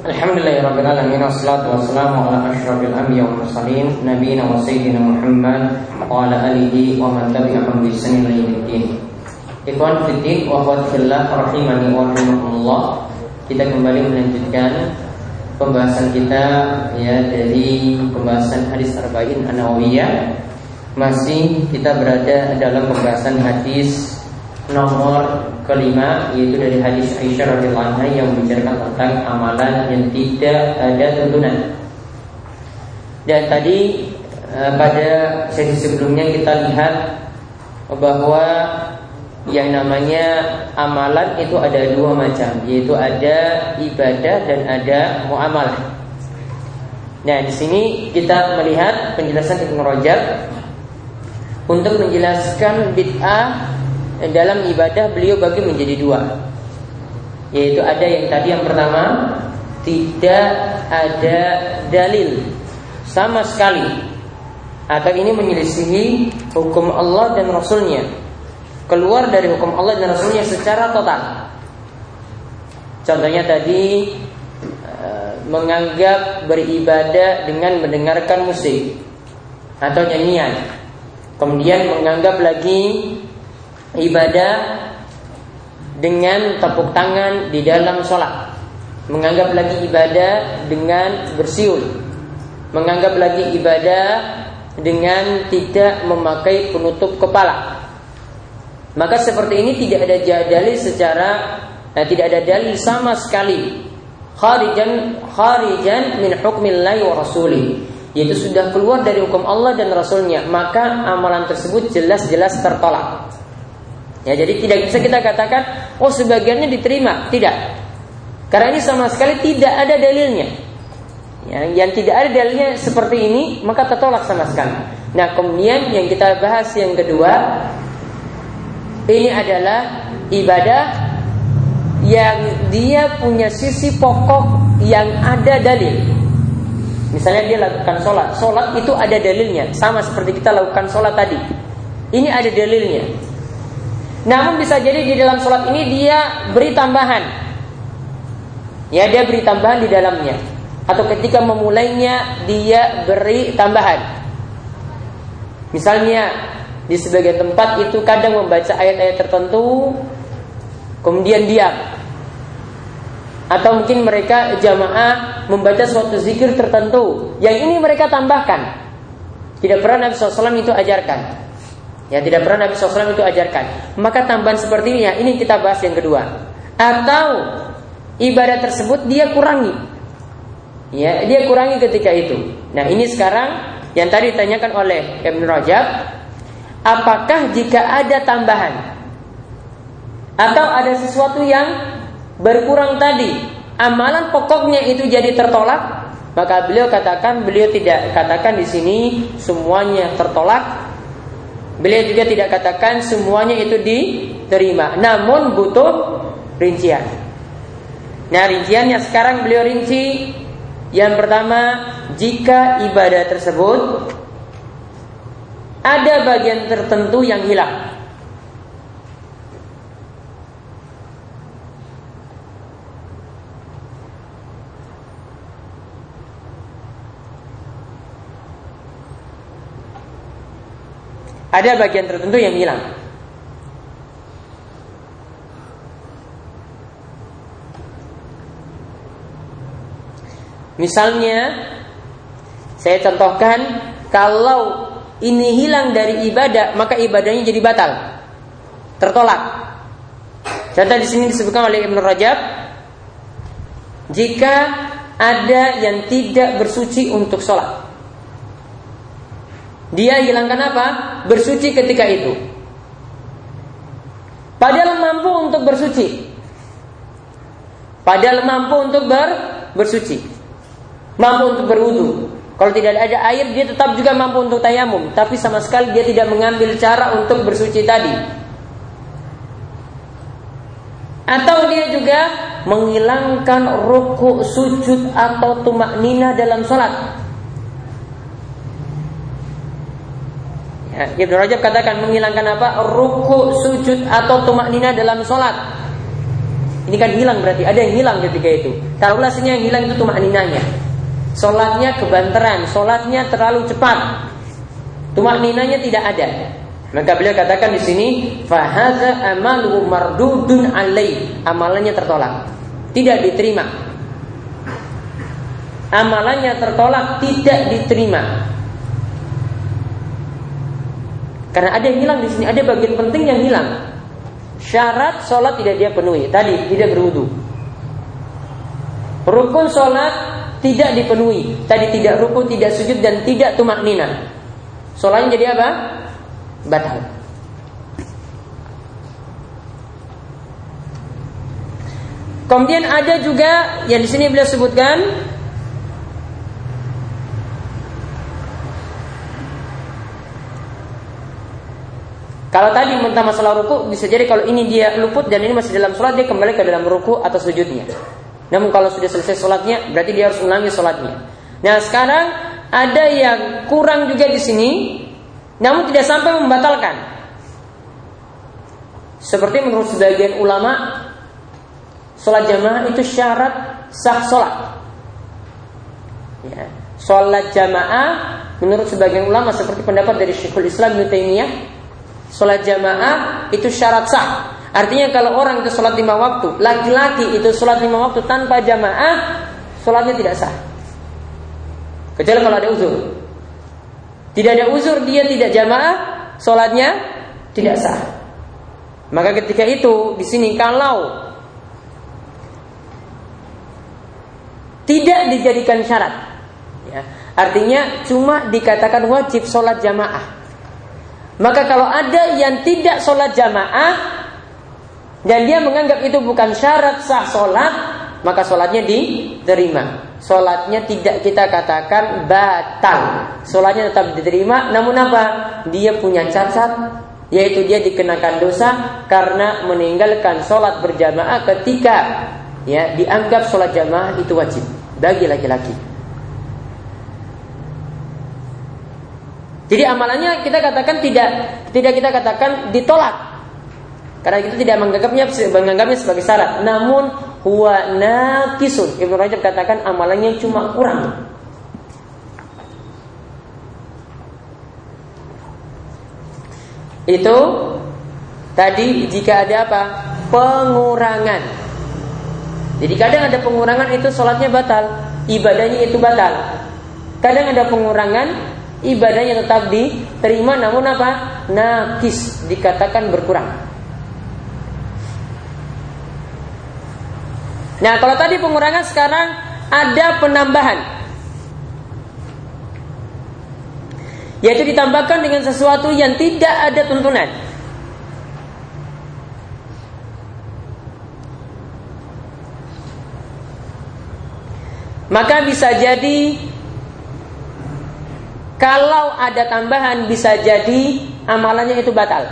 Alhamdulillahirrabbilalamin Assalatu wassalamu ala ashrafil anbiya wa mursalin Nabiina wa sayyidina Muhammad Wa ala alihi wa man tabi'ahum bi ihsanin ila yaumiddin. Ikhwan fiddin wa akhwat fillah rahimani wa rahimakumullah. Kita kembali melanjutkan pembahasan kita ya dari pembahasan hadis arba'in an-nawawiyah. Masih kita berada dalam pembahasan hadis nomor kelima yaitu dari hadis Aisyah radhiyallahu anha yang membicarakan tentang amalan yang tidak ada tuntunan. Dan tadi eh, pada sesi sebelumnya kita lihat bahwa yang namanya amalan itu ada dua macam, yaitu ada ibadah dan ada muamalah. Nah, di sini kita melihat penjelasan Ibnu Rajab untuk menjelaskan bid'ah dalam ibadah beliau bagi menjadi dua. Yaitu ada yang tadi yang pertama tidak ada dalil sama sekali. Atau ini menyelisihi hukum Allah dan Rasulnya. Keluar dari hukum Allah dan Rasulnya secara total. Contohnya tadi eh, menganggap beribadah dengan mendengarkan musik atau nyanyian. Kemudian menganggap lagi ibadah dengan tepuk tangan di dalam sholat. Menganggap lagi ibadah dengan bersiul. Menganggap lagi ibadah dengan tidak memakai penutup kepala. Maka seperti ini tidak ada dalil secara eh, tidak ada dalil sama sekali. Kharijan kharijan min hukmillahi wa rasuli yaitu sudah keluar dari hukum Allah dan Rasulnya maka amalan tersebut jelas-jelas tertolak Ya, jadi tidak bisa kita katakan oh sebagiannya diterima, tidak. Karena ini sama sekali tidak ada dalilnya. Ya, yang tidak ada dalilnya seperti ini maka tertolak sama sekali. Nah, kemudian yang kita bahas yang kedua ini adalah ibadah yang dia punya sisi pokok yang ada dalil. Misalnya dia lakukan sholat, sholat itu ada dalilnya, sama seperti kita lakukan sholat tadi. Ini ada dalilnya. Namun bisa jadi di dalam sholat ini dia beri tambahan. Ya dia beri tambahan di dalamnya. Atau ketika memulainya dia beri tambahan. Misalnya di sebagian tempat itu kadang membaca ayat-ayat tertentu kemudian diam. Atau mungkin mereka jamaah membaca suatu zikir tertentu yang ini mereka tambahkan. Tidak pernah Nabi SAW itu ajarkan. Ya tidak pernah Nabi SAW itu ajarkan. Maka tambahan seperti ini ya, ini kita bahas yang kedua. Atau ibadah tersebut dia kurangi. Ya, dia kurangi ketika itu. Nah, ini sekarang yang tadi ditanyakan oleh Ibn Rajab, apakah jika ada tambahan atau ada sesuatu yang berkurang tadi, amalan pokoknya itu jadi tertolak, maka beliau katakan beliau tidak katakan di sini semuanya tertolak, Beliau juga tidak katakan semuanya itu diterima, namun butuh rincian. Nah, rinciannya sekarang beliau rinci yang pertama, jika ibadah tersebut ada bagian tertentu yang hilang. Ada bagian tertentu yang hilang. Misalnya, saya contohkan kalau ini hilang dari ibadah, maka ibadahnya jadi batal, tertolak. Contoh di sini disebutkan oleh Ibnu Rajab, jika ada yang tidak bersuci untuk sholat, dia hilangkan apa? Bersuci ketika itu. Padahal mampu untuk bersuci. Padahal mampu untuk ber, bersuci. Mampu untuk berwudu. Kalau tidak ada air dia tetap juga mampu untuk tayamum, tapi sama sekali dia tidak mengambil cara untuk bersuci tadi. Atau dia juga menghilangkan ruku, sujud atau tumak nina dalam sholat. Ya, Ibnu Rajab katakan menghilangkan apa? Ruku, sujud atau tumak nina dalam sholat. Ini kan hilang berarti ada yang hilang ketika itu. Sini yang hilang itu tumak ninanya. Sholatnya kebanteran, sholatnya terlalu cepat. Tumak ninanya tidak ada. Maka beliau katakan di sini, fahaza amalu mardudun alai. Amalannya tertolak. Tidak diterima. Amalannya tertolak, tidak diterima. Karena ada yang hilang di sini, ada bagian penting yang hilang. Syarat sholat tidak dia penuhi. Tadi tidak berwudu. Rukun sholat tidak dipenuhi. Tadi tidak rukun, tidak sujud dan tidak tumak nina. Sholatnya jadi apa? Batal. Kemudian ada juga yang di sini beliau sebutkan Kalau tadi tentang masalah ruku bisa jadi kalau ini dia luput dan ini masih dalam sholat dia kembali ke dalam ruku atau sujudnya. Namun kalau sudah selesai sholatnya berarti dia harus ulangi sholatnya. Nah sekarang ada yang kurang juga di sini, namun tidak sampai membatalkan. Seperti menurut sebagian ulama, sholat jamaah itu syarat sah sholat. Ya. Sholat jamaah menurut sebagian ulama seperti pendapat dari Syekhul Islam Ibnu Sholat jamaah itu syarat sah. Artinya kalau orang itu sholat lima waktu, laki-laki itu sholat lima waktu tanpa jamaah, sholatnya tidak sah. Kecuali kalau ada uzur. Tidak ada uzur dia tidak jamaah, sholatnya tidak sah. Maka ketika itu di sini kalau tidak dijadikan syarat, ya, artinya cuma dikatakan wajib sholat jamaah. Maka kalau ada yang tidak sholat jamaah dan dia menganggap itu bukan syarat sah sholat, maka sholatnya diterima. Sholatnya tidak kita katakan batal. Sholatnya tetap diterima. Namun apa? Dia punya cacat, yaitu dia dikenakan dosa karena meninggalkan sholat berjamaah ketika ya dianggap sholat jamaah itu wajib bagi laki-laki. Jadi amalannya kita katakan tidak tidak kita katakan ditolak. Karena kita tidak menganggapnya menganggapnya sebagai syarat. Namun huwa naqisun. Ibnu Rajab katakan amalannya cuma kurang. Itu tadi jika ada apa? Pengurangan. Jadi kadang ada pengurangan itu sholatnya batal, ibadahnya itu batal. Kadang ada pengurangan, ibadahnya tetap diterima namun apa? Nakis dikatakan berkurang. Nah, kalau tadi pengurangan sekarang ada penambahan. Yaitu ditambahkan dengan sesuatu yang tidak ada tuntunan. Maka bisa jadi kalau ada tambahan bisa jadi amalannya itu batal.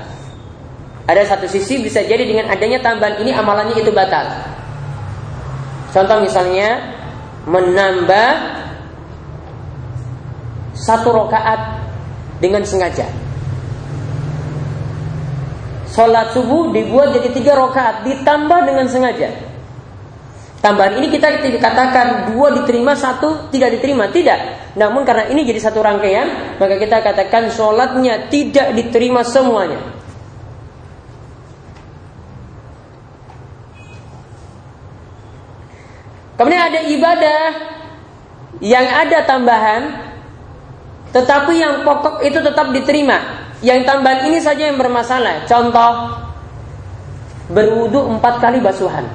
Ada satu sisi bisa jadi dengan adanya tambahan ini amalannya itu batal. Contoh misalnya menambah satu rokaat dengan sengaja. Sholat subuh dibuat jadi tiga rokaat ditambah dengan sengaja. Tambahan ini kita katakan dua diterima satu tidak diterima tidak. Namun karena ini jadi satu rangkaian maka kita katakan sholatnya tidak diterima semuanya. Kemudian ada ibadah yang ada tambahan tetapi yang pokok itu tetap diterima. Yang tambahan ini saja yang bermasalah. Contoh berwudu empat kali basuhan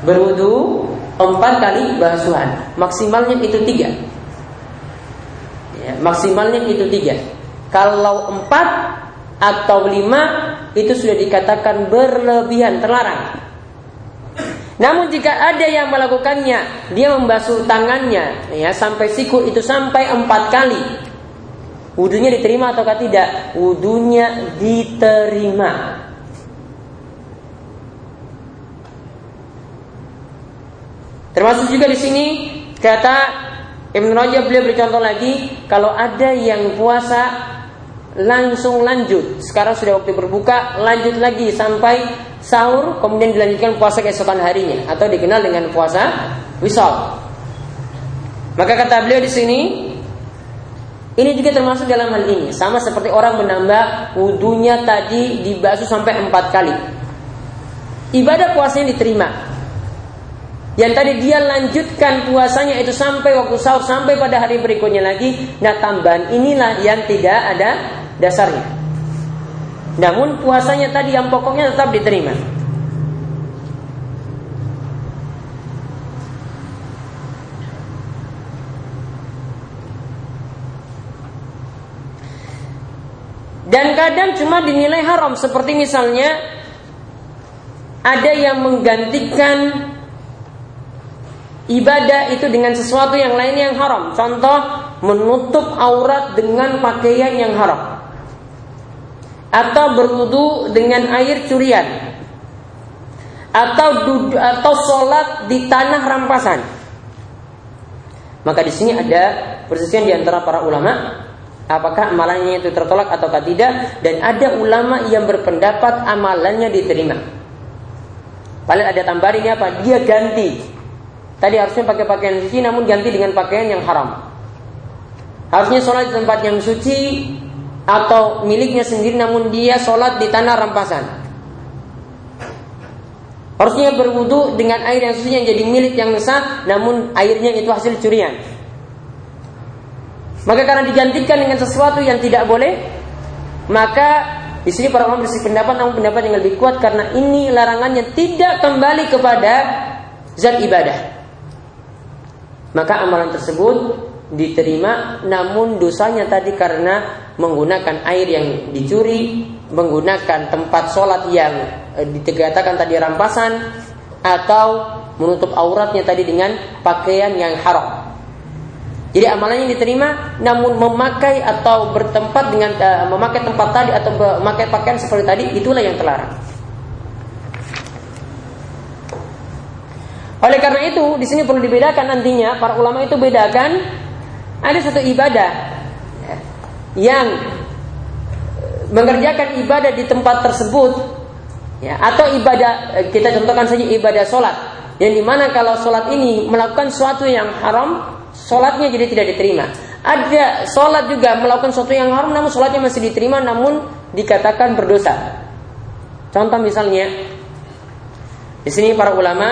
berwudu empat kali basuhan. Maksimalnya itu tiga. Ya, maksimalnya itu tiga. Kalau empat atau lima itu sudah dikatakan berlebihan terlarang. Namun jika ada yang melakukannya dia membasuh tangannya ya sampai siku itu sampai empat kali. Wudhunya diterima atau tidak? Wudhunya diterima Termasuk juga di sini kata Ibn Rajab beliau bercontoh lagi kalau ada yang puasa langsung lanjut. Sekarang sudah waktu berbuka, lanjut lagi sampai sahur kemudian dilanjutkan puasa keesokan harinya atau dikenal dengan puasa wisol. Maka kata beliau di sini ini juga termasuk dalam hal ini sama seperti orang menambah wudhunya tadi dibasuh sampai empat kali. Ibadah puasanya diterima. Yang tadi dia lanjutkan puasanya itu sampai waktu sahur sampai pada hari berikutnya lagi. Nah tambahan inilah yang tidak ada dasarnya. Namun puasanya tadi yang pokoknya tetap diterima. Dan kadang cuma dinilai haram seperti misalnya ada yang menggantikan ibadah itu dengan sesuatu yang lain yang haram. Contoh menutup aurat dengan pakaian yang haram atau berwudu dengan air curian atau duduk, atau sholat di tanah rampasan. Maka di sini ada persisian di antara para ulama apakah amalannya itu tertolak atau tidak dan ada ulama yang berpendapat amalannya diterima. Paling ada tambahan ini apa? Dia ganti. Tadi harusnya pakai pakaian suci namun ganti dengan pakaian yang haram. Harusnya sholat di tempat yang suci atau miliknya sendiri namun dia sholat di tanah rampasan. Harusnya berwudu dengan air yang suci yang jadi milik yang sah, namun airnya itu hasil curian. Maka karena digantikan dengan sesuatu yang tidak boleh, maka di sini para ulama bersih pendapat namun pendapat yang lebih kuat karena ini larangannya tidak kembali kepada zat ibadah. Maka amalan tersebut diterima namun dosanya tadi karena menggunakan air yang dicuri, menggunakan tempat sholat yang e, dikatakan tadi rampasan atau menutup auratnya tadi dengan pakaian yang haram. Jadi amalannya diterima namun memakai atau bertempat dengan e, memakai tempat tadi atau memakai pakaian seperti tadi itulah yang terlarang. Oleh karena itu, di sini perlu dibedakan nantinya para ulama itu bedakan ada satu ibadah yang mengerjakan ibadah di tempat tersebut ya atau ibadah kita contohkan saja ibadah sholat yang di mana kalau sholat ini melakukan sesuatu yang haram sholatnya jadi tidak diterima. Ada sholat juga melakukan sesuatu yang haram namun sholatnya masih diterima namun dikatakan berdosa. Contoh misalnya di sini para ulama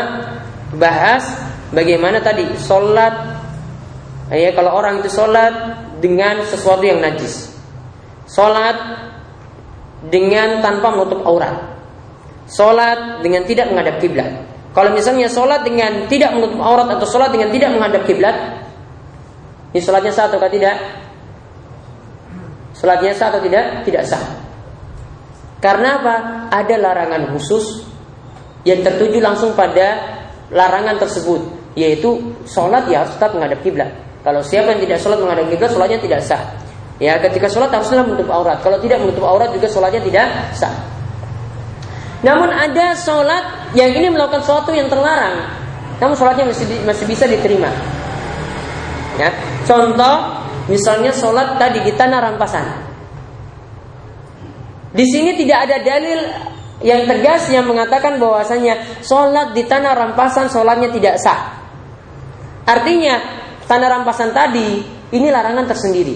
bahas bagaimana tadi sholat Ya, kalau orang itu sholat dengan sesuatu yang najis, sholat dengan tanpa menutup aurat, sholat dengan tidak menghadap kiblat. Kalau misalnya sholat dengan tidak menutup aurat atau sholat dengan tidak menghadap kiblat, ini sholatnya sah atau tidak? Sholatnya sah atau tidak? Tidak sah. Karena apa? Ada larangan khusus yang tertuju langsung pada larangan tersebut, yaitu sholat ya harus tetap menghadap kiblat. Kalau siapa yang tidak sholat menghadap kiblat, sholatnya tidak sah. Ya, ketika sholat haruslah menutup aurat. Kalau tidak menutup aurat juga sholatnya tidak sah. Namun ada sholat yang ini melakukan sesuatu yang terlarang, namun sholatnya masih masih bisa diterima. Ya, contoh misalnya sholat tadi di tanah rampasan. Di sini tidak ada dalil yang tegas yang mengatakan bahwasanya sholat di tanah rampasan sholatnya tidak sah. Artinya tanah rampasan tadi ini larangan tersendiri.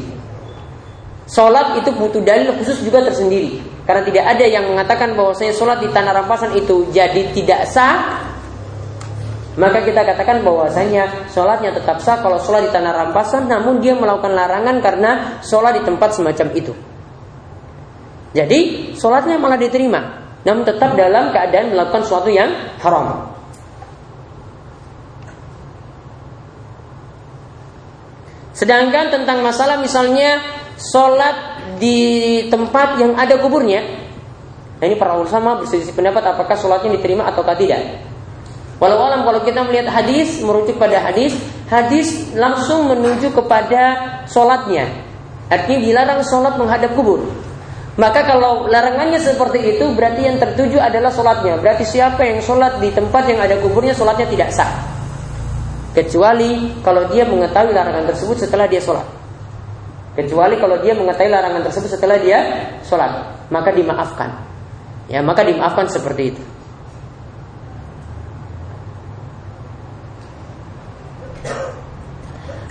Sholat itu butuh dalil khusus juga tersendiri. Karena tidak ada yang mengatakan bahwasanya sholat di tanah rampasan itu jadi tidak sah. Maka kita katakan bahwasanya sholatnya tetap sah kalau sholat di tanah rampasan, namun dia melakukan larangan karena sholat di tempat semacam itu. Jadi sholatnya malah diterima, namun tetap dalam keadaan melakukan sesuatu yang haram. Sedangkan tentang masalah misalnya sholat di tempat yang ada kuburnya, nah ini para ulama berselisih pendapat apakah sholatnya diterima atau tidak. Walau alam kalau kita melihat hadis merujuk pada hadis, hadis langsung menuju kepada sholatnya. Artinya dilarang sholat menghadap kubur. Maka kalau larangannya seperti itu berarti yang tertuju adalah sholatnya. Berarti siapa yang sholat di tempat yang ada kuburnya sholatnya tidak sah. Kecuali kalau dia mengetahui larangan tersebut setelah dia sholat. Kecuali kalau dia mengetahui larangan tersebut setelah dia sholat. Maka dimaafkan. Ya maka dimaafkan seperti itu.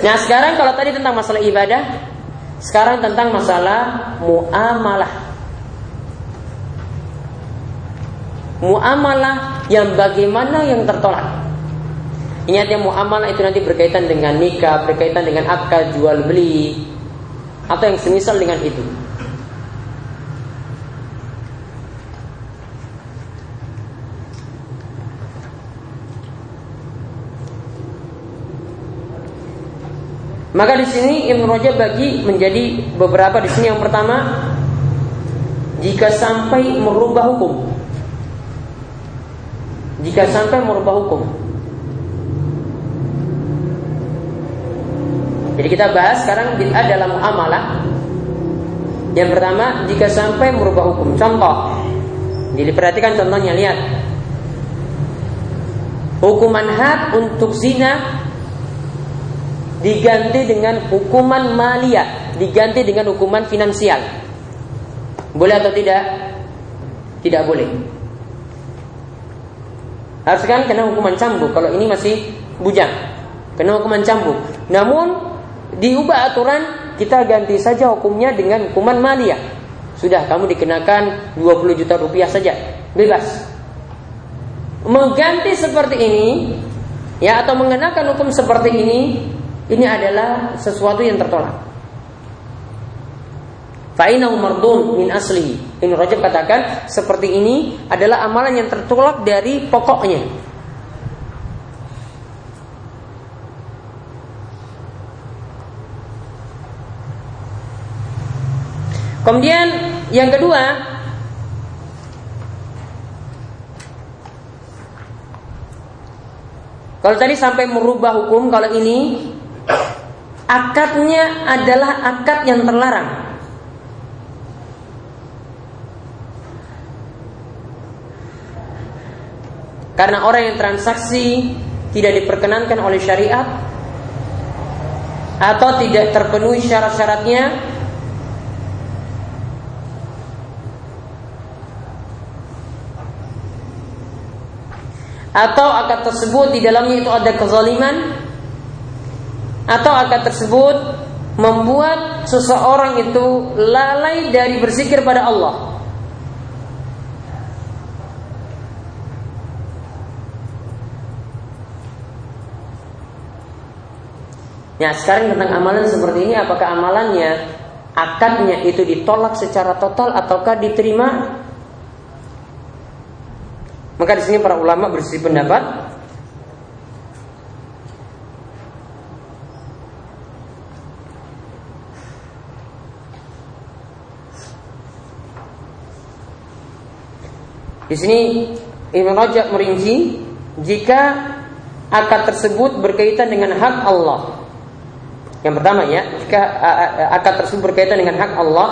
Nah sekarang kalau tadi tentang masalah ibadah sekarang tentang masalah muamalah. Muamalah yang bagaimana yang tertolak. Ingat ya muamalah itu nanti berkaitan dengan nikah, berkaitan dengan akad jual beli, atau yang semisal dengan itu. Maka di sini Ibnu Rajab bagi menjadi beberapa di sini yang pertama jika sampai merubah hukum. Jika sampai merubah hukum. Jadi kita bahas sekarang bid'ah dalam muamalah. Yang pertama, jika sampai merubah hukum. Contoh, jadi perhatikan contohnya, lihat. Hukuman had untuk zina diganti dengan hukuman malia, diganti dengan hukuman finansial. Boleh atau tidak? Tidak boleh. Harus kan kena hukuman cambuk. Kalau ini masih bujang, kena hukuman cambuk. Namun diubah aturan, kita ganti saja hukumnya dengan hukuman malia. Sudah kamu dikenakan 20 juta rupiah saja, bebas. Mengganti seperti ini, ya atau mengenakan hukum seperti ini ini adalah sesuatu yang tertolak. Fa'inahu mardun min asli. Ibnu Rajab katakan seperti ini adalah amalan yang tertolak dari pokoknya. Kemudian yang kedua Kalau tadi sampai merubah hukum, kalau ini akadnya adalah akad yang terlarang. Karena orang yang transaksi tidak diperkenankan oleh syariat atau tidak terpenuhi syarat-syaratnya atau akad tersebut di dalamnya itu ada kezaliman atau akad tersebut membuat seseorang itu lalai dari berzikir pada Allah. Ya, sekarang tentang amalan seperti ini apakah amalannya akadnya itu ditolak secara total ataukah diterima? Maka di sini para ulama bersih pendapat Di sini Ibn Rajab merinci jika akad tersebut berkaitan dengan hak Allah. Yang pertama ya, jika akad tersebut berkaitan dengan hak Allah,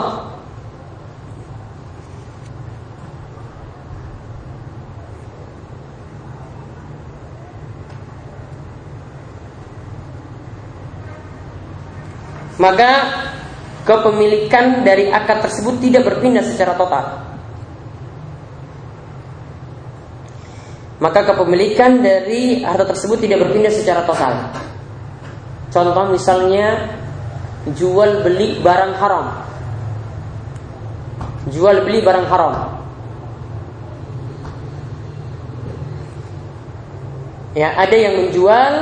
maka kepemilikan dari akad tersebut tidak berpindah secara total. Maka kepemilikan dari harta tersebut tidak berpindah secara total. Contoh misalnya jual beli barang haram. Jual beli barang haram. Ya, ada yang menjual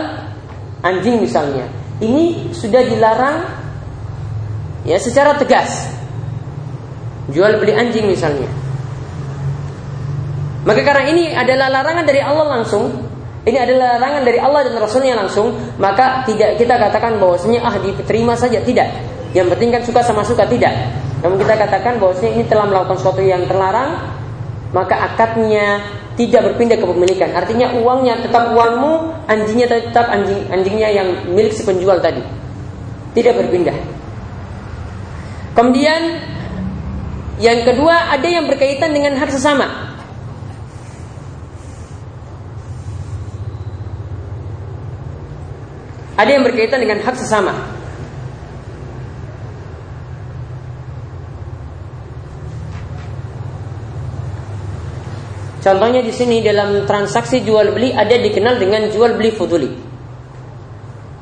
anjing misalnya. Ini sudah dilarang ya secara tegas. Jual beli anjing misalnya. Maka karena ini adalah larangan dari Allah langsung, ini adalah larangan dari Allah dan Rasulnya langsung, maka tidak kita katakan bahwasanya ah diterima saja tidak. Yang penting kan suka sama suka tidak. Namun kita katakan bahwasanya ini telah melakukan sesuatu yang terlarang, maka akadnya tidak berpindah ke pemilikan. Artinya uangnya tetap uangmu, anjingnya tetap anjing anjingnya yang milik si penjual tadi. Tidak berpindah. Kemudian yang kedua ada yang berkaitan dengan hak sesama. Ada yang berkaitan dengan hak sesama. Contohnya di sini dalam transaksi jual beli ada dikenal dengan jual beli fuduli.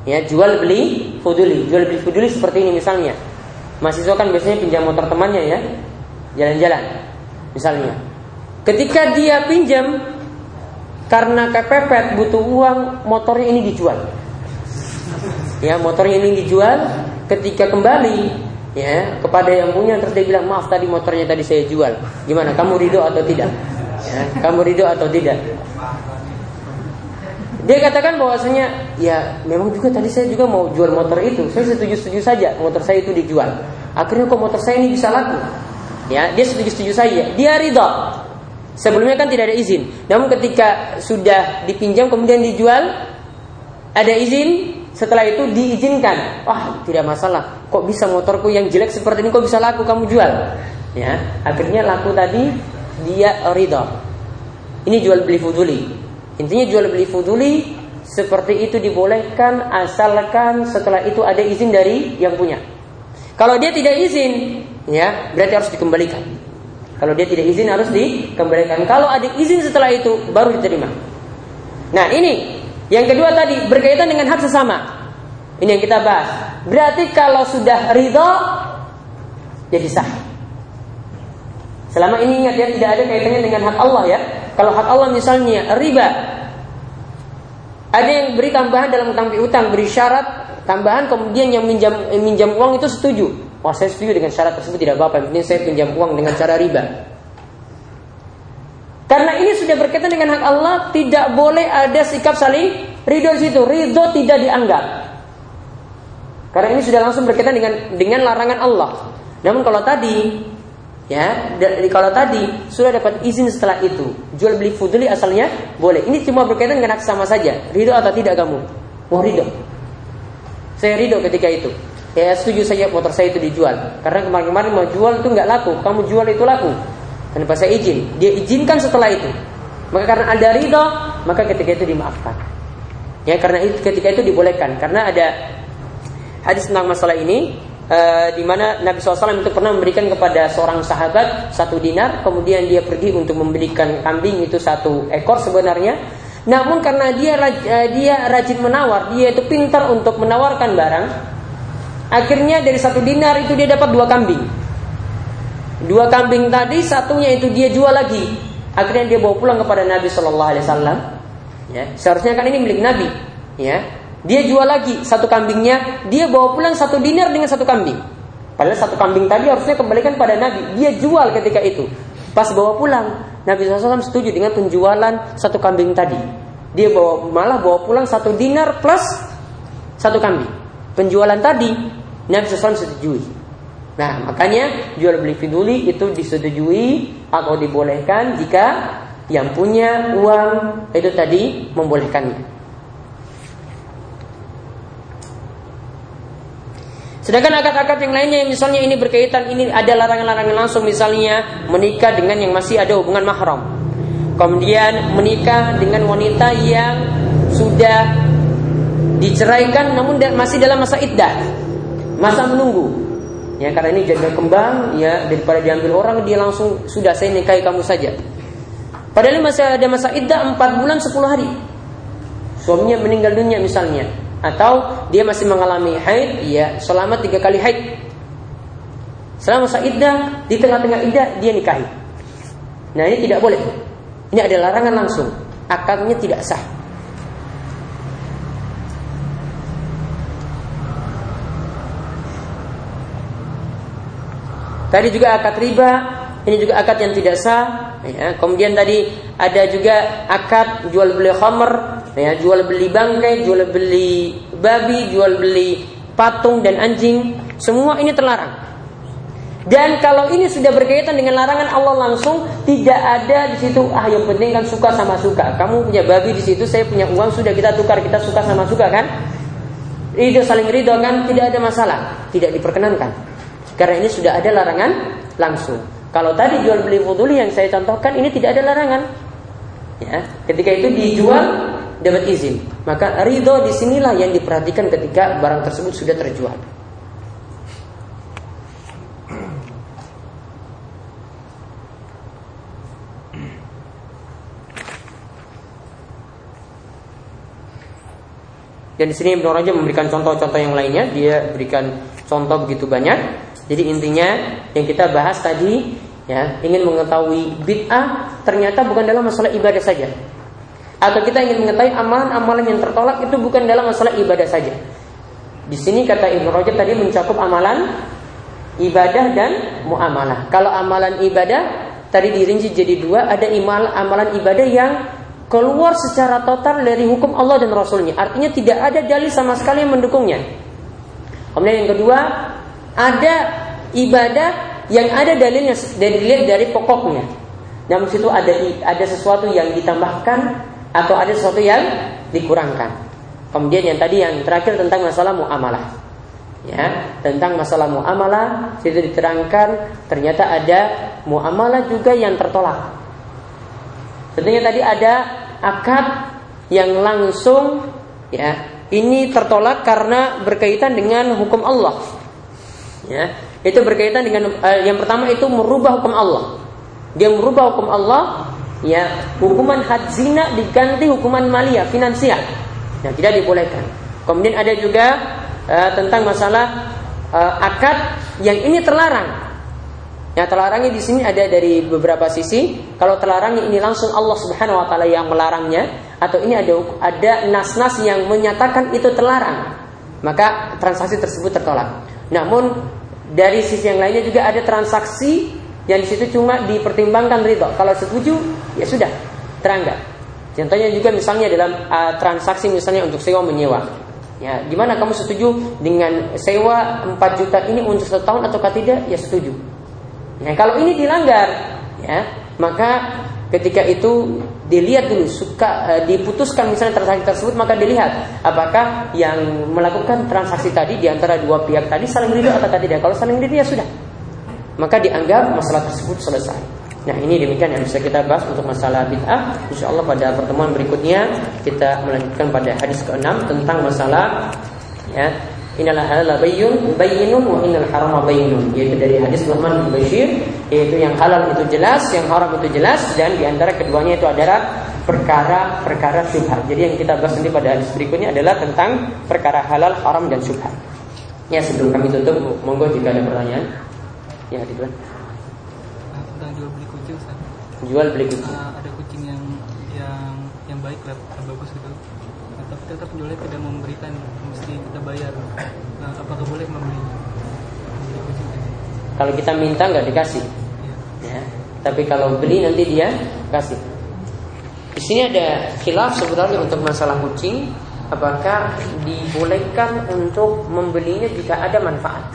Ya, jual beli fuduli. Jual beli fuduli seperti ini misalnya. Mahasiswa kan biasanya pinjam motor temannya ya. Jalan-jalan. Misalnya. Ketika dia pinjam karena kepepet butuh uang, motornya ini dijual. Ya, motornya ini dijual, ketika kembali ya kepada yang punya terus dia bilang maaf tadi motornya tadi saya jual. Gimana? Kamu ridho atau tidak? Ya, kamu ridho atau tidak? Dia katakan bahwasanya ya memang juga tadi saya juga mau jual motor itu. Saya setuju-setuju saja motor saya itu dijual. Akhirnya kok motor saya ini bisa laku? Ya, dia setuju-setuju saja. Dia ridho. Sebelumnya kan tidak ada izin. Namun ketika sudah dipinjam kemudian dijual ada izin, setelah itu diizinkan. Wah, tidak masalah. Kok bisa motorku yang jelek seperti ini kok bisa laku kamu jual? Ya, akhirnya laku tadi dia ridho. Ini jual beli fuduli. Intinya jual beli fuduli seperti itu dibolehkan asalkan setelah itu ada izin dari yang punya. Kalau dia tidak izin, ya berarti harus dikembalikan. Kalau dia tidak izin harus dikembalikan. Kalau ada izin setelah itu baru diterima. Nah ini yang kedua tadi berkaitan dengan hak sesama. Ini yang kita bahas. Berarti kalau sudah ridho jadi sah. Selama ini ingat ya tidak ada kaitannya dengan hak Allah ya. Kalau hak Allah misalnya riba, ada yang beri tambahan dalam utang piutang, beri syarat tambahan, kemudian yang minjam minjam uang itu setuju. Wah saya setuju dengan syarat tersebut tidak apa-apa, ini saya pinjam uang dengan cara riba. Karena ini sudah berkaitan dengan hak Allah, tidak boleh ada sikap saling ridho di situ. Ridho tidak dianggap. Karena ini sudah langsung berkaitan dengan dengan larangan Allah. Namun kalau tadi Ya, kalau tadi sudah dapat izin setelah itu, jual beli fuduli asalnya boleh. Ini cuma berkaitan dengan hak sama saja. Ridho atau tidak kamu? Mau ridho? Saya ridho ketika itu. Ya setuju saja motor saya itu dijual. Karena kemarin-kemarin mau jual itu nggak laku. Kamu jual itu laku. Kenapa saya izin? Dia izinkan setelah itu. Maka karena ada ridho, maka ketika itu dimaafkan. Ya karena itu ketika itu dibolehkan. Karena ada hadis tentang masalah ini uh, di mana Nabi SAW itu pernah memberikan kepada seorang sahabat satu dinar, kemudian dia pergi untuk membelikan kambing itu satu ekor sebenarnya. Namun karena dia uh, dia rajin menawar, dia itu pintar untuk menawarkan barang, akhirnya dari satu dinar itu dia dapat dua kambing. Dua kambing tadi satunya itu dia jual lagi. Akhirnya dia bawa pulang kepada Nabi Shallallahu Alaihi Wasallam. Ya, seharusnya kan ini milik Nabi. Ya, dia jual lagi satu kambingnya, dia bawa pulang satu dinar dengan satu kambing. Padahal satu kambing tadi harusnya kembalikan pada Nabi. Dia jual ketika itu. Pas bawa pulang, Nabi SAW setuju dengan penjualan satu kambing tadi. Dia bawa malah bawa pulang satu dinar plus satu kambing. Penjualan tadi Nabi SAW setujui. Nah makanya jual beli fiduli itu disetujui atau dibolehkan jika yang punya uang itu tadi membolehkannya. Sedangkan akad-akad yang lainnya misalnya ini berkaitan ini ada larangan-larangan langsung misalnya menikah dengan yang masih ada hubungan mahram. Kemudian menikah dengan wanita yang sudah diceraikan namun masih dalam masa iddah. Masa menunggu. Ya karena ini jaga kembang ya daripada diambil orang dia langsung sudah saya nikahi kamu saja. Padahal masih ada masa iddah 4 bulan 10 hari. Suaminya meninggal dunia misalnya atau dia masih mengalami haid, ya selama tiga kali haid. Selama masa iddah, di tengah-tengah iddah dia nikahi. Nah ini tidak boleh. Ini ada larangan langsung. Akadnya tidak sah. Tadi juga akad riba, ini juga akad yang tidak sah. Ya, kemudian tadi ada juga akad jual beli khamr ya jual beli bangkai, jual beli babi, jual beli patung dan anjing, semua ini terlarang. Dan kalau ini sudah berkaitan dengan larangan Allah langsung, tidak ada di situ ah yang penting kan suka sama suka. Kamu punya babi di situ, saya punya uang sudah kita tukar, kita suka sama suka kan? Ridho saling ridho kan tidak ada masalah, tidak diperkenankan. Karena ini sudah ada larangan langsung. Kalau tadi jual beli fuduli yang saya contohkan ini tidak ada larangan. Ya, ketika itu dijual dapat izin. Maka ridho di sinilah yang diperhatikan ketika barang tersebut sudah terjual. Dan di sini Ibnu Rajab memberikan contoh-contoh yang lainnya, dia berikan contoh begitu banyak. Jadi intinya yang kita bahas tadi ya, ingin mengetahui bid'ah ternyata bukan dalam masalah ibadah saja. Atau kita ingin mengetahui amalan-amalan yang tertolak itu bukan dalam masalah ibadah saja. Di sini kata Ibnu Rajab tadi mencakup amalan ibadah dan muamalah. Kalau amalan ibadah tadi dirinci jadi dua, ada imal, amalan ibadah yang keluar secara total dari hukum Allah dan Rasulnya. Artinya tidak ada dalil sama sekali yang mendukungnya. Kemudian yang kedua, ada ibadah yang ada dalilnya dari dilihat dari pokoknya. Namun situ ada ada sesuatu yang ditambahkan atau ada sesuatu yang dikurangkan. Kemudian yang tadi yang terakhir tentang masalah muamalah. Ya, tentang masalah muamalah situ diterangkan ternyata ada muamalah juga yang tertolak. Tentunya tadi ada akad yang langsung ya ini tertolak karena berkaitan dengan hukum Allah. Ya, itu berkaitan dengan uh, yang pertama itu merubah hukum Allah. Dia merubah hukum Allah, ya hukuman had zina diganti hukuman malia finansial. Nah, tidak dibolehkan. Kemudian ada juga uh, tentang masalah uh, akad yang ini terlarang. Ya terlarangnya di sini ada dari beberapa sisi. Kalau terlarangnya ini langsung Allah Subhanahu wa taala yang melarangnya atau ini ada ada nas-nas yang menyatakan itu terlarang, maka transaksi tersebut tertolak. Namun dari sisi yang lainnya juga ada transaksi yang di situ cuma dipertimbangkan ridho. Kalau setuju ya sudah terangga. Contohnya juga misalnya dalam uh, transaksi misalnya untuk sewa menyewa. Ya, gimana kamu setuju dengan sewa 4 juta ini untuk satu tahun atau tidak? Ya setuju. Nah, kalau ini dilanggar, ya, maka ketika itu dilihat dulu suka e, diputuskan misalnya transaksi tersebut maka dilihat apakah yang melakukan transaksi tadi di antara dua pihak tadi saling ridho atau tidak. Kalau saling ridho ya sudah. Maka dianggap masalah tersebut selesai. Nah ini demikian yang bisa kita bahas untuk masalah bid'ah. Insya Allah pada pertemuan berikutnya kita melanjutkan pada hadis ke-6 tentang masalah ya Inilah halal bayyun bayyinun wa innal harama bayyinun yaitu dari hadis Nu'man bin Bashir yaitu yang halal itu jelas, yang haram itu jelas dan di antara keduanya itu adalah perkara-perkara syubhat. Jadi yang kita bahas nanti pada hadis berikutnya adalah tentang perkara halal, haram dan syubhat. Ya sebelum kami tutup, monggo jika ada pertanyaan. Ya, Ridwan. Tentang jual beli kucing, Ustaz. Jual beli kucing. Uh, ada kucing yang yang yang baik lah. Tetap penjualnya tidak memberikan mesti kita bayar. Nah, apakah boleh membeli? Kalau kita minta nggak dikasih. Ya. Ya. Tapi kalau beli nanti dia kasih. Di sini ada khilaf sebenarnya untuk masalah kucing, apakah dibolehkan untuk membelinya jika ada manfaat.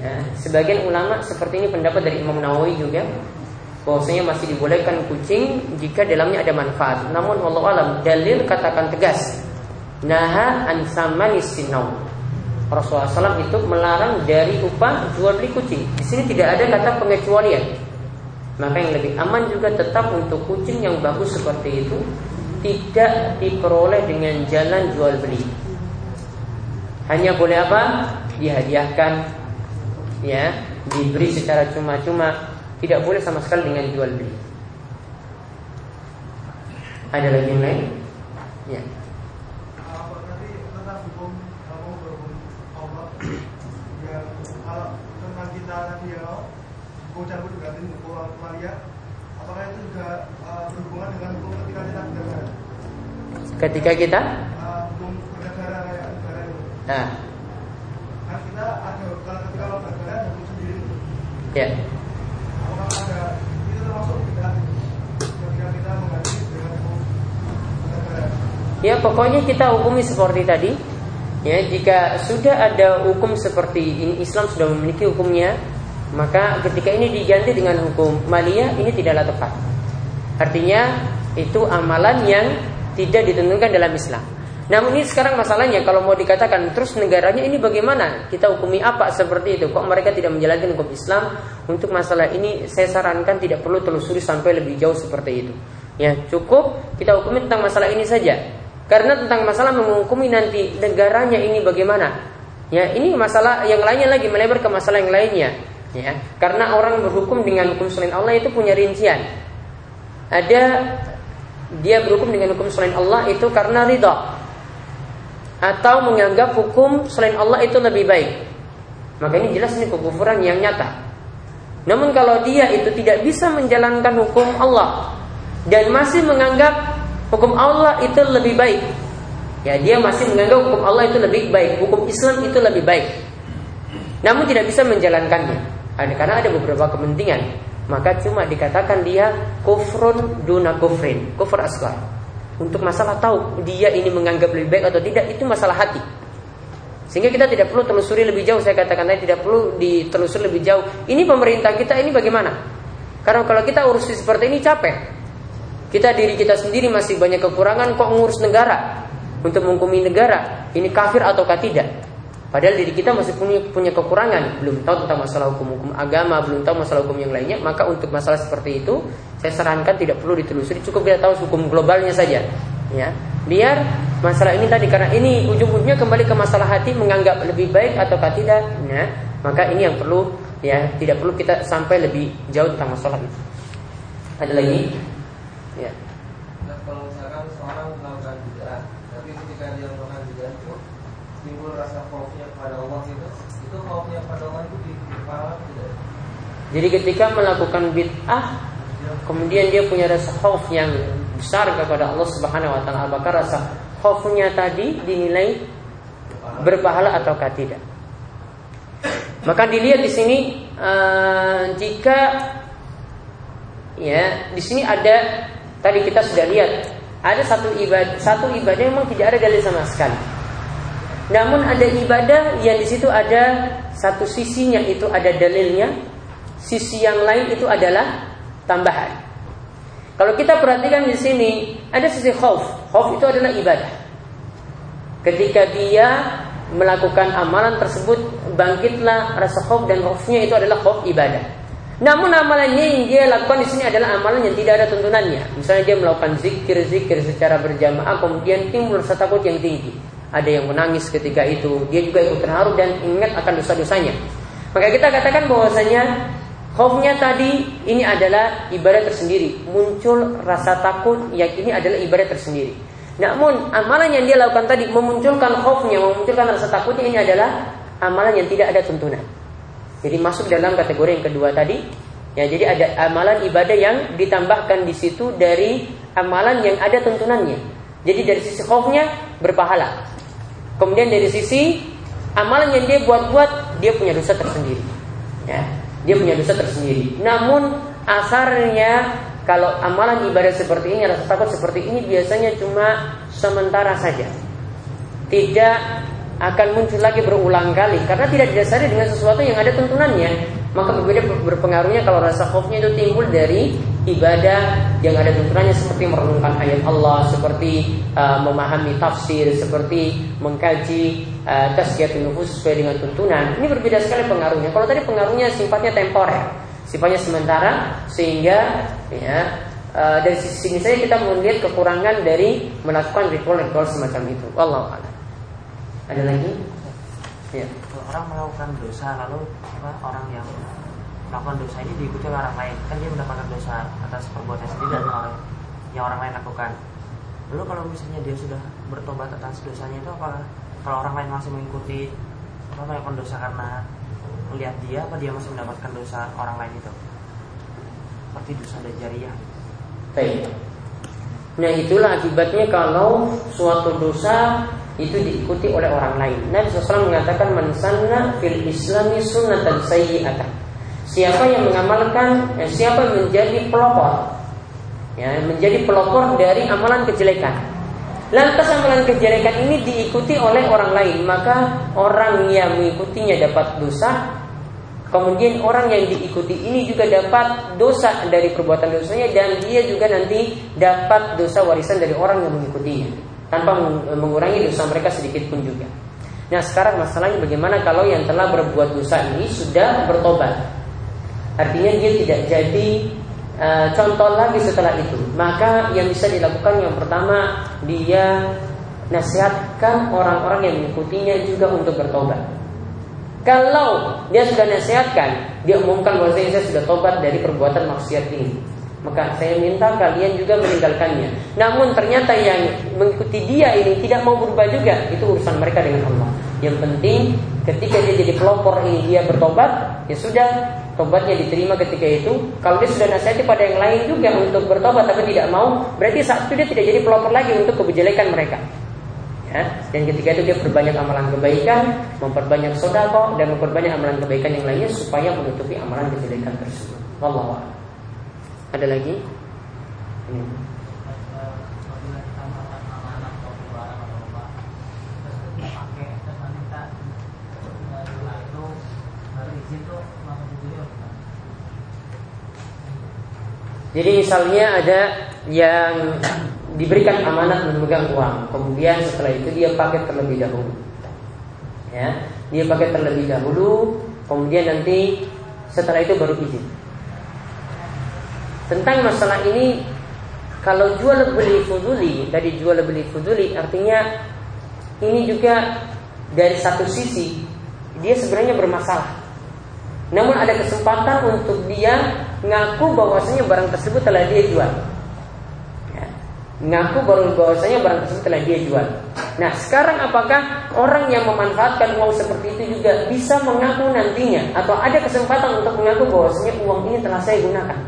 Ya, sebagian ulama seperti ini pendapat dari Imam Nawawi juga bahwasanya masih dibolehkan kucing jika dalamnya ada manfaat. Namun Allah alam dalil katakan tegas naha an samanis sinau. Rasulullah SAW itu melarang dari upah jual beli kucing. Di sini tidak ada kata pengecualian. Maka yang lebih aman juga tetap untuk kucing yang bagus seperti itu tidak diperoleh dengan jalan jual beli. Hanya boleh apa? Dihadiahkan, ya, diberi secara cuma-cuma. Tidak boleh sama sekali dengan jual beli. Ada lagi yang lain? Ya. Hukum berhukum Allah yang kalau tentang kita tadi ya hukum cabut juga ini hukum Maria apakah itu juga uh, berhubungan dengan hukum ketika kita bernegara Ketika kita uh, hukum bernegara kayak negara itu Nah, kan kita ada kalau ketika lo bernegara ada hukum sendiri ya. apakah ada itu termasuk tidak ketika kita mengganti dengan hukum bernegara Ya pokoknya kita hukumi seperti tadi. Ya jika sudah ada hukum seperti ini Islam sudah memiliki hukumnya Maka ketika ini diganti dengan hukum maliyah Ini tidaklah tepat. Artinya itu amalan yang tidak ditentukan dalam Islam. Namun ini sekarang masalahnya Kalau mau dikatakan terus negaranya ini bagaimana? Kita hukumi apa seperti itu? Kok mereka tidak menjalankan hukum Islam? Untuk masalah ini saya sarankan tidak perlu telusuri sampai lebih jauh seperti itu. Ya cukup kita hukumi tentang masalah ini saja karena tentang masalah menghukumi nanti negaranya ini bagaimana. Ya, ini masalah yang lainnya lagi melebar ke masalah yang lainnya. Ya, karena orang berhukum dengan hukum selain Allah itu punya rincian. Ada dia berhukum dengan hukum selain Allah itu karena ridha. atau menganggap hukum selain Allah itu lebih baik. Maka ini jelas ini kekufuran yang nyata. Namun kalau dia itu tidak bisa menjalankan hukum Allah dan masih menganggap hukum Allah itu lebih baik, ya dia masih menganggap hukum Allah itu lebih baik, hukum Islam itu lebih baik. Namun tidak bisa menjalankannya. Karena ada beberapa kepentingan, maka cuma dikatakan dia kufrun duna kufrin, kufur asghar. Untuk masalah tahu dia ini menganggap lebih baik atau tidak itu masalah hati. Sehingga kita tidak perlu telusuri lebih jauh. Saya katakan tadi tidak perlu ditelusuri lebih jauh. Ini pemerintah kita ini bagaimana? Karena kalau kita urusi seperti ini capek. Kita diri kita sendiri masih banyak kekurangan kok ngurus negara untuk menghukumi negara ini kafir ataukah tidak? Padahal diri kita masih punya punya kekurangan, belum tahu tentang masalah hukum-hukum agama, belum tahu masalah hukum yang lainnya. Maka untuk masalah seperti itu, saya sarankan tidak perlu ditelusuri, cukup kita tahu hukum globalnya saja. Ya, biar masalah ini tadi karena ini ujung-ujungnya kembali ke masalah hati menganggap lebih baik ataukah tidak ya maka ini yang perlu ya tidak perlu kita sampai lebih jauh tentang masalah itu ada lagi ya nah, kalau misalkan seorang melakukan bid'ah tapi ketika dia melakukan bid'ah itu timbul rasa khaufnya kepada Allah itu itu khaufnya kepada Allah itu di tidak jadi ketika melakukan bid'ah kemudian dia punya rasa khauf yang besar kepada Allah Subhanahu wa taala. Apakah rasa khaufnya tadi dinilai berpahala ataukah tidak? Maka dilihat di sini uh, jika ya di sini ada tadi kita sudah lihat ada satu ibadah satu ibadah yang memang tidak ada dalil sama sekali namun ada ibadah yang di situ ada satu sisinya itu ada dalilnya sisi yang lain itu adalah tambahan kalau kita perhatikan di sini ada sisi khauf. Khauf itu adalah ibadah. Ketika dia melakukan amalan tersebut bangkitlah rasa khauf dan khaufnya itu adalah khauf ibadah. Namun amalannya yang dia lakukan di sini adalah amalan yang tidak ada tuntunannya. Misalnya dia melakukan zikir-zikir secara berjamaah kemudian timbul rasa takut yang tinggi. Ada yang menangis ketika itu, dia juga ikut terharu dan ingat akan dosa-dosanya. Maka kita katakan bahwasanya Khaufnya tadi ini adalah ibadah tersendiri. Muncul rasa takut yang ini adalah ibadah tersendiri. Namun amalan yang dia lakukan tadi memunculkan khaufnya, memunculkan rasa takutnya ini adalah amalan yang tidak ada tuntunan. Jadi masuk dalam kategori yang kedua tadi. Ya, jadi ada amalan ibadah yang ditambahkan di situ dari amalan yang ada tuntunannya. Jadi dari sisi khaufnya berpahala. Kemudian dari sisi amalan yang dia buat-buat dia punya dosa tersendiri. Ya. Dia punya dosa tersendiri. Namun asarnya kalau amalan ibadah seperti ini, rasa takut seperti ini biasanya cuma sementara saja. Tidak akan muncul lagi berulang kali karena tidak didasari dengan sesuatu yang ada tuntunannya maka berbeda berpengaruhnya kalau rasa khaufnya itu timbul dari ibadah yang ada tuntunannya seperti merenungkan ayat Allah, seperti uh, memahami tafsir, seperti mengkaji uh, tazkiyatun nufus sesuai dengan tuntunan. Ini berbeda sekali pengaruhnya. Kalau tadi pengaruhnya sifatnya temporer, sifatnya sementara sehingga ya uh, dari sisi ini saja kita melihat kekurangan dari melakukan ritual-ritual semacam itu. Wallahu a'lam. Ada lagi? Ya orang melakukan dosa lalu apa orang yang melakukan dosa ini diikuti oleh orang lain. Kan dia mendapatkan dosa atas perbuatan sendiri dan orang yang orang lain lakukan. Lalu kalau misalnya dia sudah bertobat atas dosanya itu apa kalau orang lain masih mengikuti apa melakukan dosa karena melihat dia apa dia masih mendapatkan dosa orang lain itu? Seperti dosa dan jariah. Baik. Nah itulah akibatnya kalau suatu dosa itu diikuti oleh orang lain. Nabi SAW mengatakan mansanna fil islami sunnatan sayyi'atan. Siapa yang mengamalkan, ya, siapa yang menjadi pelopor, ya, menjadi pelopor dari amalan kejelekan. Lantas amalan kejelekan ini diikuti oleh orang lain, maka orang yang mengikutinya dapat dosa. Kemudian orang yang diikuti ini juga dapat dosa dari perbuatan dosanya dan dia juga nanti dapat dosa warisan dari orang yang mengikutinya tanpa mengurangi dosa mereka sedikit pun juga. Nah sekarang masalahnya bagaimana kalau yang telah berbuat dosa ini sudah bertobat? Artinya dia tidak jadi e, contoh lagi setelah itu. Maka yang bisa dilakukan yang pertama Dia nasihatkan orang-orang yang mengikutinya juga untuk bertobat. Kalau dia sudah nasihatkan Dia umumkan bahwa saya sudah tobat dari perbuatan maksiat ini maka saya minta kalian juga meninggalkannya. Namun ternyata yang mengikuti dia ini tidak mau berubah juga, itu urusan mereka dengan Allah. Yang penting ketika dia jadi pelopor ini dia bertobat, ya sudah tobatnya diterima ketika itu. Kalau dia sudah nasihati pada yang lain juga untuk bertobat tapi tidak mau, berarti saat itu dia tidak jadi pelopor lagi untuk kejelekan mereka. Ya, dan ketika itu dia berbanyak amalan kebaikan, memperbanyak sodako dan memperbanyak amalan kebaikan yang lainnya supaya menutupi amalan kejelekan tersebut. Wallahu Ada lagi? Ini. Jadi misalnya ada yang diberikan amanat memegang uang, kemudian setelah itu dia pakai terlebih dahulu. Ya, dia pakai terlebih dahulu, kemudian nanti setelah itu baru izin. Tentang masalah ini kalau jual beli fuduli, dari jual beli fuduli artinya ini juga dari satu sisi dia sebenarnya bermasalah. Namun ada kesempatan untuk dia ngaku bahwasanya barang tersebut telah dia jual ngaku baru bahwasanya barang tersebut telah dia jual. Nah, sekarang apakah orang yang memanfaatkan uang seperti itu juga bisa mengaku nantinya atau ada kesempatan untuk mengaku bahwasanya uang ini telah saya gunakan?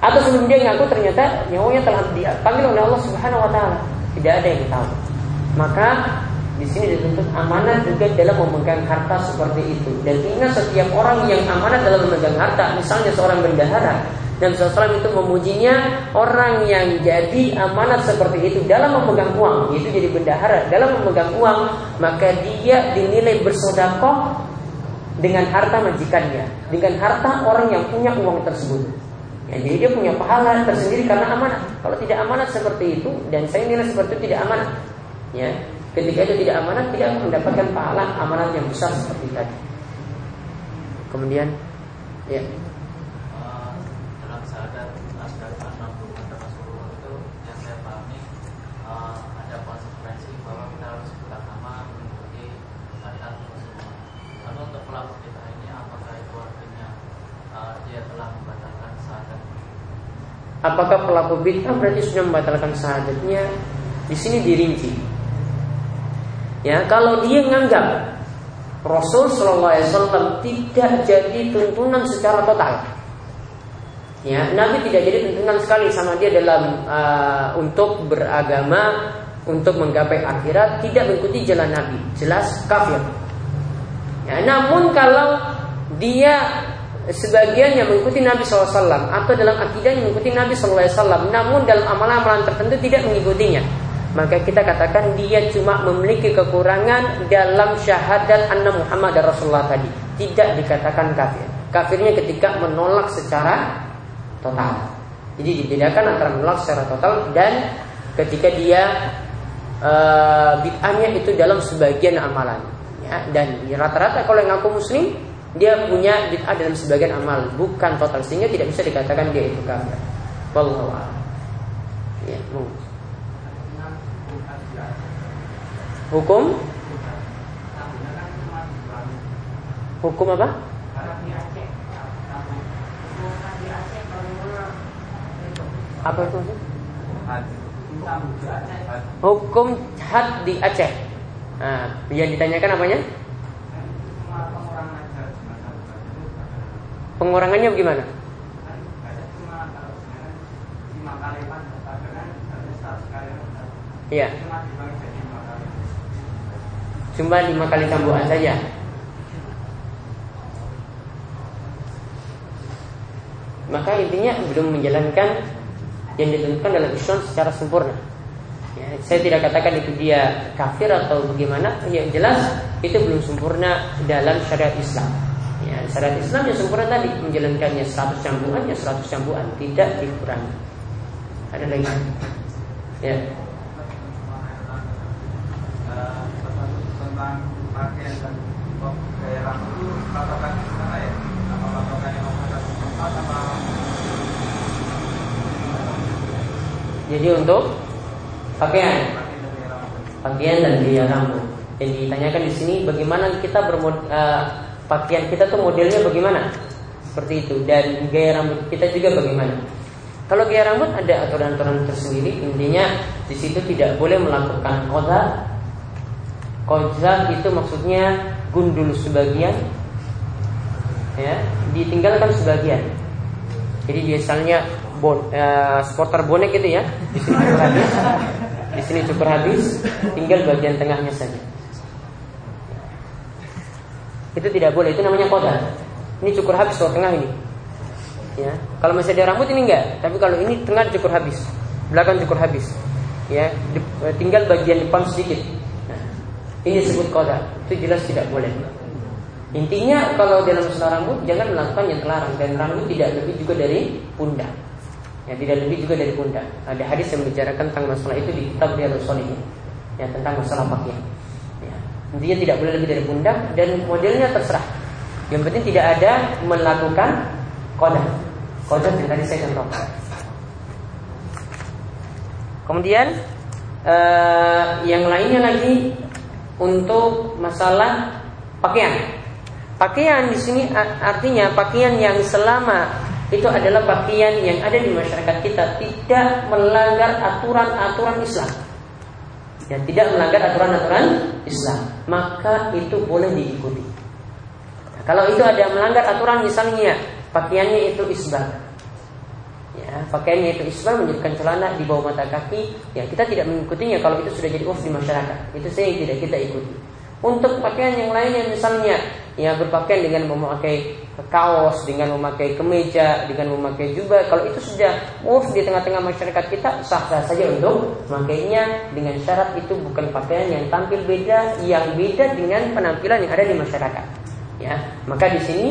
Atau sebelum dia ngaku ternyata nyawanya telah dia panggil oleh Allah Subhanahu wa taala. Tidak ada yang tahu. Maka di sini dituntut amanah juga dalam memegang harta seperti itu. Dan ingat setiap orang yang amanah dalam memegang harta, misalnya seorang bendahara, dan SAW itu memujinya orang yang jadi amanat seperti itu dalam memegang uang, itu jadi bendahara dalam memegang uang, maka dia dinilai bersodakoh dengan harta majikannya, dengan harta orang yang punya uang tersebut. Ya, jadi dia punya pahala tersendiri karena amanat. Kalau tidak amanat seperti itu, dan saya nilai seperti itu tidak amanat. Ya, ketika itu tidak amanat, tidak mendapatkan pahala amanat yang besar seperti tadi. Kemudian, ya. Pelaku bid'ah berarti sudah membatalkan syahadatnya? Di sini dirinci. Ya, kalau dia menganggap Rasul Shallallahu Alaihi Wasallam tidak jadi tuntunan secara total. Ya, Nabi tidak jadi tuntunan sekali sama dia dalam uh, untuk beragama, untuk menggapai akhirat, tidak mengikuti jalan Nabi, jelas kafir. Ya, namun kalau dia sebagian yang mengikuti Nabi SAW atau dalam akidahnya mengikuti Nabi SAW, namun dalam amalan-amalan tertentu tidak mengikutinya, maka kita katakan dia cuma memiliki kekurangan dalam syahadat anna Muhammad dan Rasulullah tadi, tidak dikatakan kafir. Kafirnya ketika menolak secara total. Jadi dibedakan antara menolak secara total dan ketika dia uh, bid'ahnya itu dalam sebagian amalan. Ya, dan rata-rata kalau yang ngaku muslim dia punya bid'ah dalam sebagian amal, bukan total sehingga tidak bisa dikatakan dia itu kafir. Wallahu Ya, Hukum? Hukum apa? Apa itu? Hukum had di Aceh. Nah, yang ditanyakan apanya? Pengurangannya bagaimana? Iya. Cuma lima kali tambuhan saja. Maka intinya belum menjalankan yang ditentukan dalam Islam secara sempurna. Ya, saya tidak katakan itu dia kafir atau bagaimana. Yang jelas itu belum sempurna dalam syariat Islam. Ya, syariat Islam yang sempurna tadi menjalankannya 100 cambuan ya 100 cambuan tidak dikurangi. Ada lagi? Ya. tentang pakaian dan itu patokan mana ya? Apa yang apa? Jadi untuk pakaian, pakaian dan gaya rambut. Yang ditanyakan di sini bagaimana kita bermod, uh, pakaian kita tuh modelnya bagaimana seperti itu dan gaya rambut kita juga bagaimana Kalau gaya rambut ada aturan-aturan tersendiri. Intinya di situ tidak boleh melakukan koda. Koda itu maksudnya gundul sebagian, ya, ditinggalkan sebagian. Jadi biasanya bon, uh, supporter bonek gitu ya, di sini cukur habis, di sini cukur habis, tinggal bagian tengahnya saja. Itu tidak boleh, itu namanya koda. Ini cukur habis kalau tengah ini. Ya, kalau masih ada rambut ini enggak, tapi kalau ini tengah cukur habis, belakang cukur habis. Ya, eh, tinggal bagian depan sedikit. Nah, ini disebut koda. Itu jelas tidak boleh. Intinya kalau dalam masalah rambut jangan melakukan yang terlarang dan rambut tidak lebih juga dari pundak. Ya, tidak lebih juga dari pundak. Ada hadis yang membicarakan tentang masalah itu di kitab Riyadhus Shalihin. Ya, tentang masalah pakaian. Intinya tidak boleh lebih dari pundak dan modelnya terserah. Yang penting tidak ada melakukan kodak. Kodak yang tadi saya contohkan. Kemudian eh, yang lainnya lagi untuk masalah pakaian. Pakaian di sini artinya pakaian yang selama itu adalah pakaian yang ada di masyarakat kita tidak melanggar aturan-aturan Islam. Ya, tidak melanggar aturan-aturan Islam, maka itu boleh diikuti. Nah, kalau itu ada melanggar aturan misalnya pakaiannya itu isbal. Ya, pakaiannya itu isbal menjadikan celana di bawah mata kaki, ya kita tidak mengikutinya kalau itu sudah jadi urf di masyarakat. Itu saya tidak kita ikuti. Untuk pakaian yang lainnya misalnya ya berpakaian dengan memakai kaos, dengan memakai kemeja, dengan memakai jubah. Kalau itu sudah urf di tengah-tengah masyarakat kita sah-sah saja untuk memakainya dengan syarat itu bukan pakaian yang tampil beda, yang beda dengan penampilan yang ada di masyarakat. Ya, maka di sini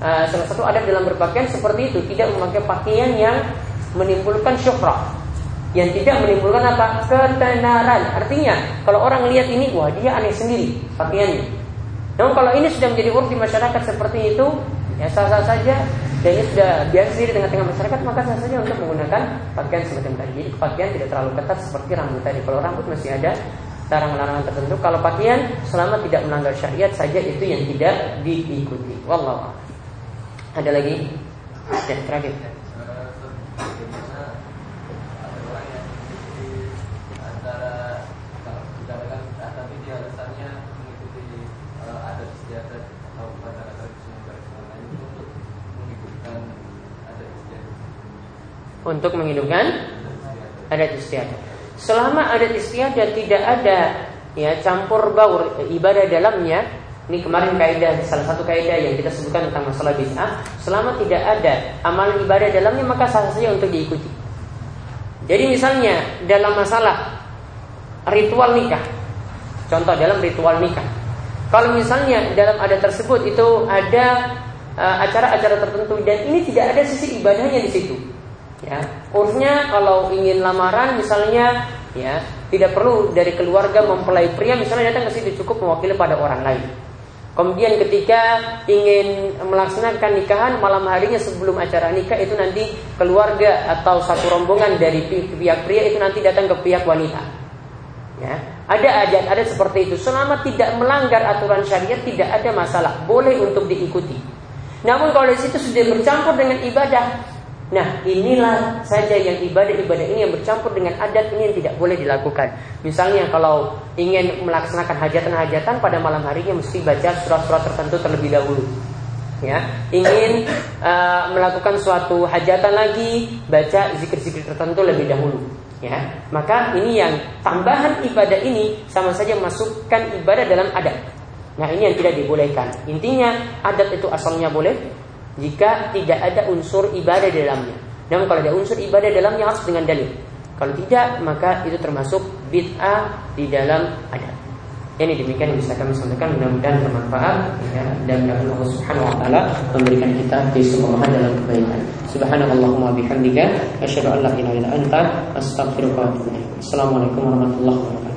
uh, salah satu adat dalam berpakaian seperti itu, tidak memakai pakaian yang menimbulkan syukrah yang tidak menimbulkan apa ketenaran. Artinya kalau orang lihat ini wah dia aneh sendiri pakaiannya. Namun kalau ini sudah menjadi uruf di masyarakat seperti itu ya sah-sah saja dan ini sudah biasa sendiri di tengah-tengah masyarakat maka sah saja untuk menggunakan pakaian semacam tadi. Jadi pakaian tidak terlalu ketat seperti rambut tadi. Kalau rambut masih ada larangan-larangan tertentu. Kalau pakaian selama tidak melanggar syariat saja itu yang tidak diikuti. Wallahu Ada lagi? Ya, terakhir. Untuk menghidupkan adat istiadat. Selama adat istiadat tidak ada ya campur baur ibadah dalamnya, ini kemarin kaidah salah satu kaidah yang kita sebutkan tentang masalah bid'ah, selama tidak ada amal ibadah dalamnya maka sah saja untuk diikuti. Jadi misalnya dalam masalah ritual nikah, contoh dalam ritual nikah, kalau misalnya dalam adat tersebut itu ada uh, acara-acara tertentu dan ini tidak ada sisi ibadahnya di situ, Ya, urfnya kalau ingin lamaran misalnya ya tidak perlu dari keluarga mempelai pria misalnya datang ke situ cukup mewakili pada orang lain. Kemudian ketika ingin melaksanakan nikahan malam harinya sebelum acara nikah itu nanti keluarga atau satu rombongan dari pihak pria itu nanti datang ke pihak wanita. Ya, ada adat ada seperti itu. Selama tidak melanggar aturan syariat tidak ada masalah, boleh untuk diikuti. Namun kalau di situ sudah bercampur dengan ibadah, Nah inilah saja yang ibadah-ibadah ini yang bercampur dengan adat ini yang tidak boleh dilakukan. Misalnya kalau ingin melaksanakan hajatan-hajatan pada malam harinya mesti baca surat-surat tertentu terlebih dahulu. Ya, ingin uh, melakukan suatu hajatan lagi baca zikir-zikir tertentu lebih dahulu. Ya, maka ini yang tambahan ibadah ini sama saja masukkan ibadah dalam adat. Nah ini yang tidak dibolehkan. Intinya adat itu asalnya boleh, jika tidak ada unsur ibadah di dalamnya. Namun kalau ada unsur ibadah dalamnya harus dengan dalil. Kalau tidak maka itu termasuk bid'ah di dalam adat. Ini demikian yang bisa kami sampaikan mudah-mudahan bermanfaat ya, dan mudah Allah Subhanahu wa taala memberikan kita keistimewaan dalam kebaikan. Subhanallahumma bihamdika asyhadu an la ilaha illa anta astaghfiruka wa atubu. Assalamualaikum warahmatullahi wabarakatuh.